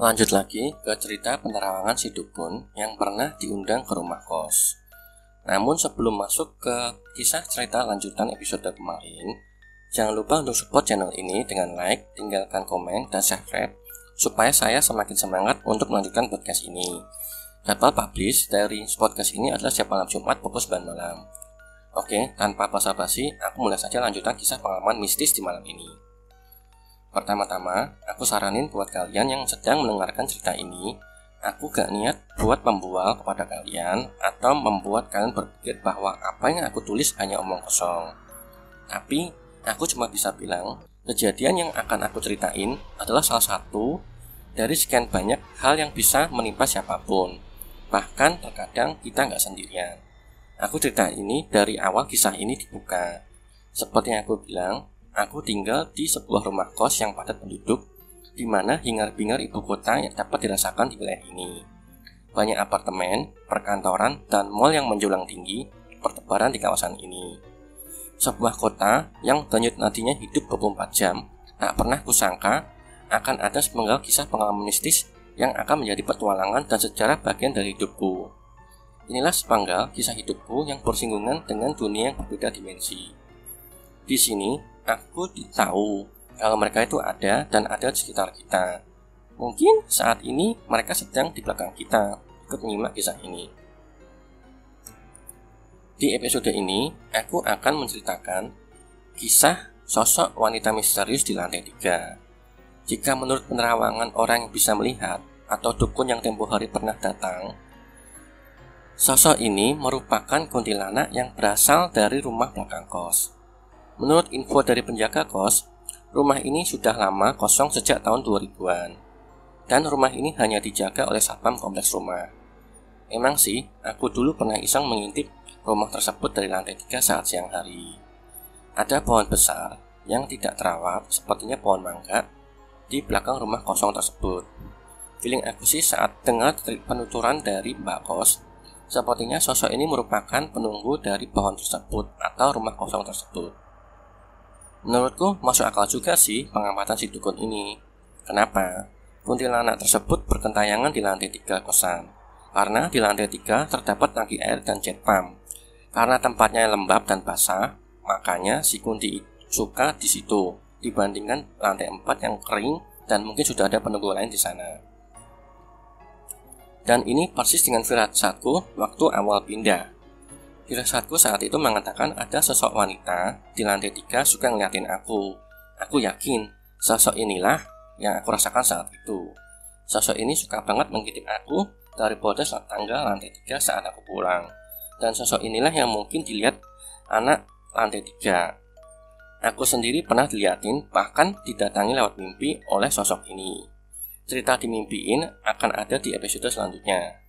Lanjut lagi ke cerita penerawangan si dukun yang pernah diundang ke rumah kos. Namun sebelum masuk ke kisah cerita lanjutan episode kemarin, jangan lupa untuk support channel ini dengan like, tinggalkan komen, dan subscribe supaya saya semakin semangat untuk melanjutkan podcast ini. Jadwal publish dari podcast ini adalah setiap malam Jumat pukul 9 malam. Oke, tanpa basa-basi, aku mulai saja lanjutan kisah pengalaman mistis di malam ini. Pertama-tama, aku saranin buat kalian yang sedang mendengarkan cerita ini, aku gak niat buat membual kepada kalian atau membuat kalian berpikir bahwa apa yang aku tulis hanya omong kosong. Tapi, aku cuma bisa bilang, kejadian yang akan aku ceritain adalah salah satu dari sekian banyak hal yang bisa menimpa siapa pun. Bahkan terkadang kita nggak sendirian. Aku cerita ini dari awal kisah ini dibuka. Seperti yang aku bilang, Aku tinggal di sebuah rumah kos yang padat penduduk, di mana hingar-bingar ibu kota yang dapat dirasakan di wilayah ini. Banyak apartemen, perkantoran, dan mal yang menjulang tinggi pertebaran di kawasan ini. Sebuah kota yang denyut nadinya hidup 24 jam, tak pernah kusangka akan ada sepenggal kisah pengalaman mistis yang akan menjadi petualangan dan sejarah bagian dari hidupku. Inilah sepenggal kisah hidupku yang bersinggungan dengan dunia yang berbeda dimensi. Di sini, aku tahu kalau mereka itu ada dan ada di sekitar kita. Mungkin saat ini mereka sedang di belakang kita ikut menyimak kisah ini. Di episode ini, aku akan menceritakan kisah sosok wanita misterius di lantai tiga. Jika menurut penerawangan orang yang bisa melihat atau dukun yang tempo hari pernah datang, sosok ini merupakan kuntilanak yang berasal dari rumah belakang kos. Menurut info dari penjaga kos, rumah ini sudah lama kosong sejak tahun 2000-an. Dan rumah ini hanya dijaga oleh satpam kompleks rumah. Emang sih, aku dulu pernah iseng mengintip rumah tersebut dari lantai 3 saat siang hari. Ada pohon besar yang tidak terawat, sepertinya pohon mangga, di belakang rumah kosong tersebut. Feeling aku sih saat dengar penuturan dari Mbak Kos, sepertinya sosok ini merupakan penunggu dari pohon tersebut atau rumah kosong tersebut. Menurutku masuk akal juga sih pengamatan si dukun ini. Kenapa? Kuntilanak tersebut berkentayangan di lantai tiga kosan. Karena di lantai tiga terdapat tangki air dan jet pump. Karena tempatnya lembab dan basah, makanya si Kunti suka di situ dibandingkan lantai empat yang kering dan mungkin sudah ada penunggu lain di sana. Dan ini persis dengan firasatku waktu awal pindah. Firasatku saat itu mengatakan ada sosok wanita di lantai tiga suka ngeliatin aku. Aku yakin sosok inilah yang aku rasakan saat itu. Sosok ini suka banget mengintip aku dari bodas tangga lantai tiga saat aku pulang. Dan sosok inilah yang mungkin dilihat anak lantai tiga. Aku sendiri pernah diliatin bahkan didatangi lewat mimpi oleh sosok ini. Cerita dimimpiin akan ada di episode selanjutnya.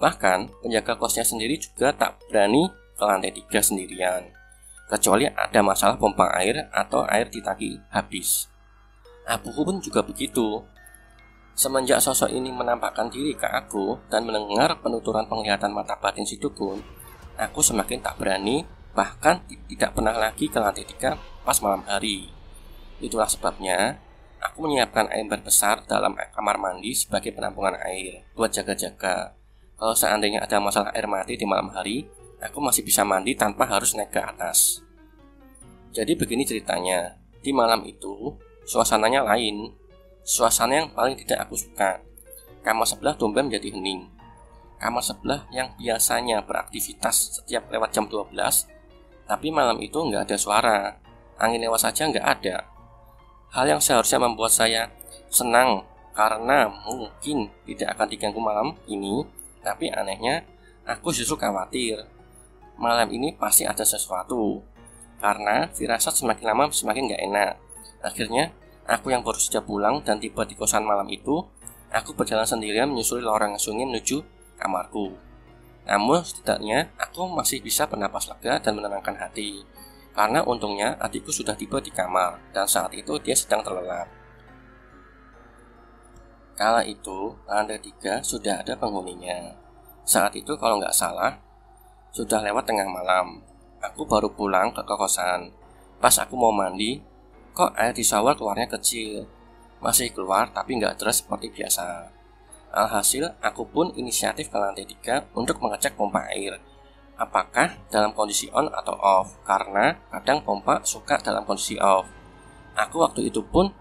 Bahkan, penjaga kosnya sendiri juga tak berani ke lantai tiga sendirian, kecuali ada masalah pompa air atau air di tangki habis. Abuku pun juga begitu. Semenjak sosok ini menampakkan diri ke aku dan mendengar penuturan penglihatan mata batin si dukun, aku semakin tak berani, bahkan tidak pernah lagi ke lantai tiga pas malam hari. Itulah sebabnya aku menyiapkan ember besar dalam kamar mandi sebagai penampungan air buat jaga-jaga kalau seandainya ada masalah air mati di malam hari, aku masih bisa mandi tanpa harus naik ke atas. Jadi begini ceritanya, di malam itu suasananya lain. Suasana yang paling tidak aku suka. Kamar sebelah tumben menjadi hening. Kamar sebelah yang biasanya beraktivitas setiap lewat jam 12, tapi malam itu nggak ada suara. Angin lewat saja nggak ada. Hal yang seharusnya membuat saya senang karena mungkin tidak akan diganggu malam ini tapi anehnya, aku justru khawatir. Malam ini pasti ada sesuatu. Karena firasat semakin lama semakin gak enak. Akhirnya, aku yang baru saja pulang dan tiba di kosan malam itu, aku berjalan sendirian menyusuri lorong sungai menuju kamarku. Namun setidaknya aku masih bisa bernapas lega dan menenangkan hati. Karena untungnya adikku sudah tiba di kamar dan saat itu dia sedang terlelap. Kala itu, lantai tiga sudah ada penghuninya. Saat itu kalau nggak salah, sudah lewat tengah malam. Aku baru pulang ke kosan. Pas aku mau mandi, kok air di shower keluarnya kecil. masih keluar tapi nggak deras seperti biasa. Alhasil, aku pun inisiatif ke lantai 3 untuk mengecek pompa air. Apakah dalam kondisi on atau off? Karena kadang pompa suka dalam kondisi off. Aku waktu itu pun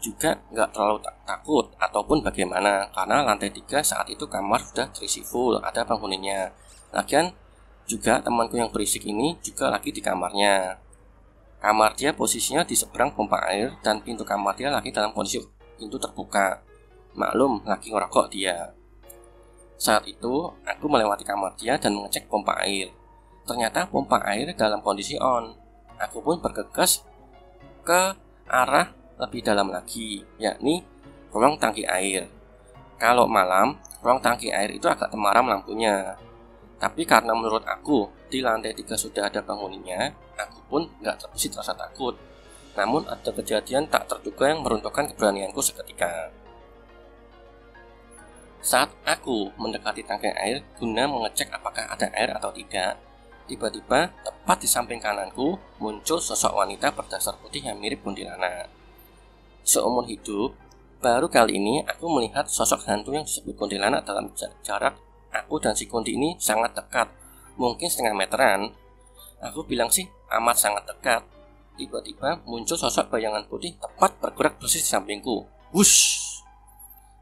juga nggak terlalu takut ataupun bagaimana karena lantai 3 saat itu kamar sudah terisi full ada penghuninya lagian juga temanku yang berisik ini juga lagi di kamarnya kamar dia posisinya di seberang pompa air dan pintu kamar dia lagi dalam kondisi pintu terbuka Maklum, lagi ngerokok dia. Saat itu, aku melewati kamar dia dan mengecek pompa air. Ternyata pompa air dalam kondisi on. Aku pun bergegas ke arah lebih dalam lagi, yakni ruang tangki air. Kalau malam, ruang tangki air itu agak temaram lampunya. Tapi karena menurut aku, di lantai tiga sudah ada penghuninya, aku pun nggak terbesit rasa takut. Namun ada kejadian tak terduga yang meruntuhkan keberanianku seketika. Saat aku mendekati tangki air guna mengecek apakah ada air atau tidak, tiba-tiba tepat di samping kananku muncul sosok wanita berdasar putih yang mirip kuntilanak. Seumur hidup, baru kali ini aku melihat sosok hantu yang disebut kuntilanak dalam jarak aku dan si kunti ini sangat dekat, mungkin setengah meteran. Aku bilang sih amat sangat dekat. Tiba-tiba muncul sosok bayangan putih tepat bergerak persis di sampingku. Wush!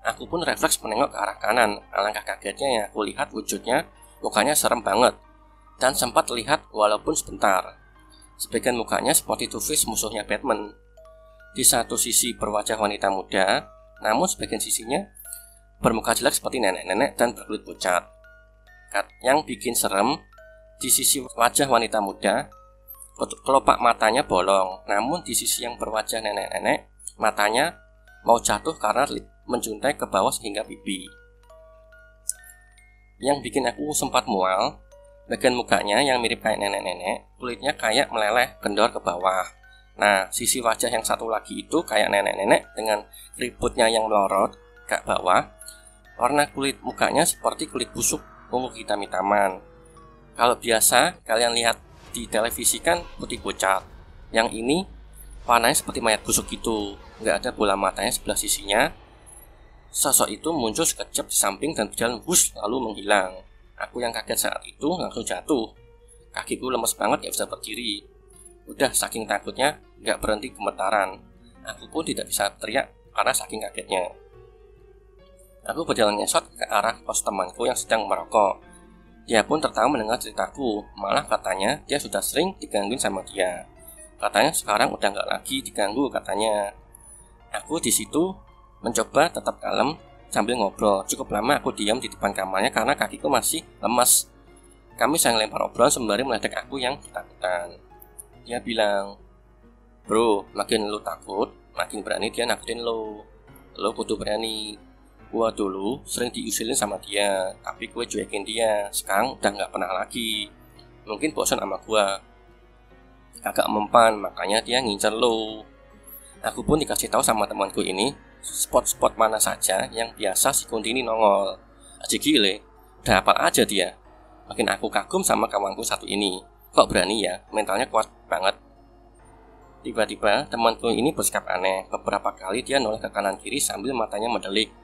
Aku pun refleks menengok ke arah kanan. Alangkah kagetnya yang aku lihat wujudnya, mukanya serem banget. Dan sempat lihat walaupun sebentar. Sebagian mukanya seperti Two-Face musuhnya Batman. Di satu sisi berwajah wanita muda, namun sebagian sisinya bermuka jelek seperti nenek-nenek dan berkulit pucat. Yang bikin serem, di sisi wajah wanita muda, kelopak matanya bolong, namun di sisi yang berwajah nenek-nenek, matanya mau jatuh karena menjuntai ke bawah hingga pipi. Yang bikin aku sempat mual, bagian mukanya yang mirip kayak nenek-nenek, kulitnya kayak meleleh kendor ke bawah. Nah, sisi wajah yang satu lagi itu kayak nenek-nenek dengan ributnya yang melorot ke bawah. Warna kulit mukanya seperti kulit busuk ungu hitam-hitaman. Kalau biasa kalian lihat di televisi kan putih pucat. Yang ini warnanya seperti mayat busuk gitu. Nggak ada bola matanya sebelah sisinya, Sosok itu muncul sekejap di samping dan berjalan bus lalu menghilang. Aku yang kaget saat itu langsung jatuh. Kakiku lemes banget ya bisa berdiri. Udah saking takutnya nggak berhenti gemetaran. Aku pun tidak bisa teriak karena saking kagetnya. Aku berjalan nyesot ke arah pos temanku yang sedang merokok. Dia pun tertawa mendengar ceritaku, malah katanya dia sudah sering digangguin sama dia. Katanya sekarang udah nggak lagi diganggu katanya. Aku di situ Mencoba tetap kalem sambil ngobrol. Cukup lama aku diam di depan kamarnya karena kakiku masih lemas. Kami saling lempar obrolan sembari meledek aku yang ketakutan. Dia bilang, Bro, makin lu takut, makin berani dia nakutin lo. Lo kudu berani. Gua dulu sering diusilin sama dia, tapi gue cuekin dia. Sekarang udah nggak pernah lagi. Mungkin bosan sama gua. Agak mempan, makanya dia ngincer lo. Aku pun dikasih tahu sama temanku ini spot-spot mana saja yang biasa si Kunti ini nongol. Aji gile, udah apa aja dia. Makin aku kagum sama kawanku satu ini. Kok berani ya, mentalnya kuat banget. Tiba-tiba temanku ini bersikap aneh. Beberapa kali dia noleh ke kanan kiri sambil matanya mendelik.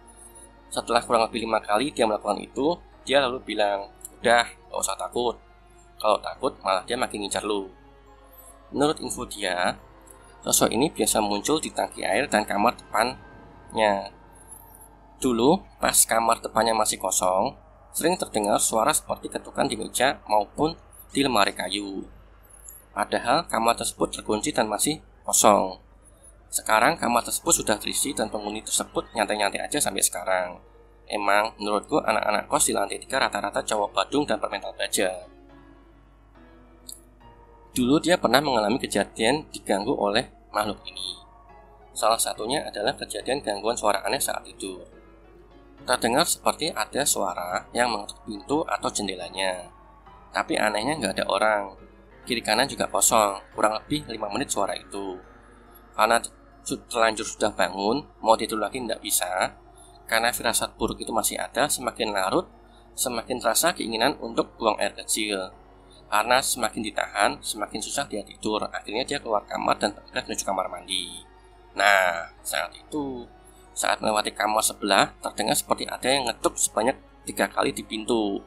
Setelah kurang lebih lima kali dia melakukan itu, dia lalu bilang, udah, gak usah takut. Kalau takut, malah dia makin ngincar lu. Menurut info dia, sosok ini biasa muncul di tangki air dan kamar depan tempatnya. Dulu, pas kamar depannya masih kosong, sering terdengar suara seperti ketukan di meja maupun di lemari kayu. Padahal kamar tersebut terkunci dan masih kosong. Sekarang kamar tersebut sudah terisi dan penghuni tersebut nyantai-nyantai aja sampai sekarang. Emang menurutku anak-anak kos di lantai tiga rata-rata cowok Badung dan bermental baja. Dulu dia pernah mengalami kejadian diganggu oleh makhluk ini. Salah satunya adalah kejadian gangguan suara aneh saat itu. Terdengar seperti ada suara yang mengetuk pintu atau jendelanya. Tapi anehnya nggak ada orang. Kiri kanan juga kosong, kurang lebih 5 menit suara itu. Karena terlanjur sudah bangun, mau tidur lagi nggak bisa. Karena firasat buruk itu masih ada, semakin larut, semakin terasa keinginan untuk buang air kecil. Karena semakin ditahan, semakin susah dia tidur. Akhirnya dia keluar kamar dan bergerak menuju kamar mandi. Nah, saat itu, saat melewati kamar sebelah, terdengar seperti ada yang ngetuk sebanyak tiga kali di pintu.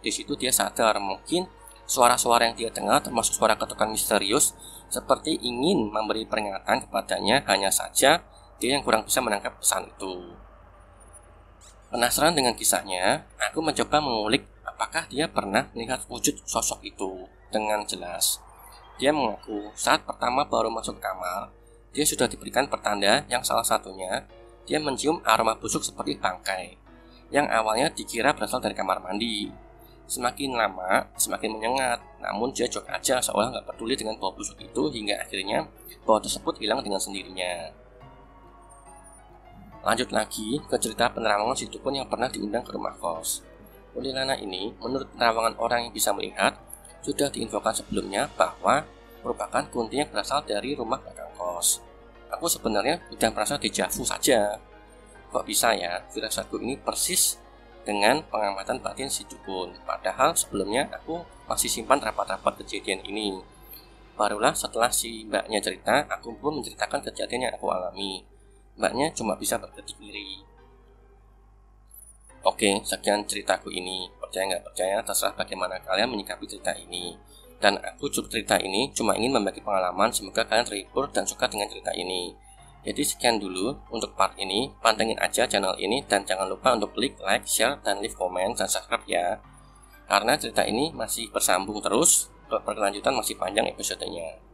Di situ dia sadar mungkin suara-suara yang dia dengar termasuk suara ketukan misterius seperti ingin memberi peringatan kepadanya hanya saja dia yang kurang bisa menangkap pesan itu. Penasaran dengan kisahnya, aku mencoba mengulik apakah dia pernah melihat wujud sosok itu dengan jelas. Dia mengaku saat pertama baru masuk kamar, dia sudah diberikan pertanda yang salah satunya dia mencium aroma busuk seperti bangkai, yang awalnya dikira berasal dari kamar mandi. Semakin lama, semakin menyengat, namun dia jok aja seolah nggak peduli dengan bau busuk itu hingga akhirnya bau tersebut hilang dengan sendirinya. Lanjut lagi ke cerita penerawangan si dukun yang pernah diundang ke rumah kos. Kuntilanak ini, menurut penerawangan orang yang bisa melihat, sudah diinfokan sebelumnya bahwa merupakan kunti yang berasal dari rumah belakang kos. Aku sebenarnya sudah merasa dejavu saja. Kok bisa ya, firasatku ini persis dengan pengamatan batin si dukun. Padahal sebelumnya aku masih simpan rapat-rapat kejadian ini. Barulah setelah si mbaknya cerita, aku pun menceritakan kejadian yang aku alami mbaknya cuma bisa berkedip ngiri. Oke, sekian ceritaku ini. Percaya nggak percaya, terserah bagaimana kalian menyikapi cerita ini. Dan aku cerita ini cuma ingin membagi pengalaman, semoga kalian terhibur dan suka dengan cerita ini. Jadi sekian dulu untuk part ini, pantengin aja channel ini dan jangan lupa untuk klik like, share, dan leave comment dan subscribe ya. Karena cerita ini masih bersambung terus, berkelanjutan masih panjang episodenya.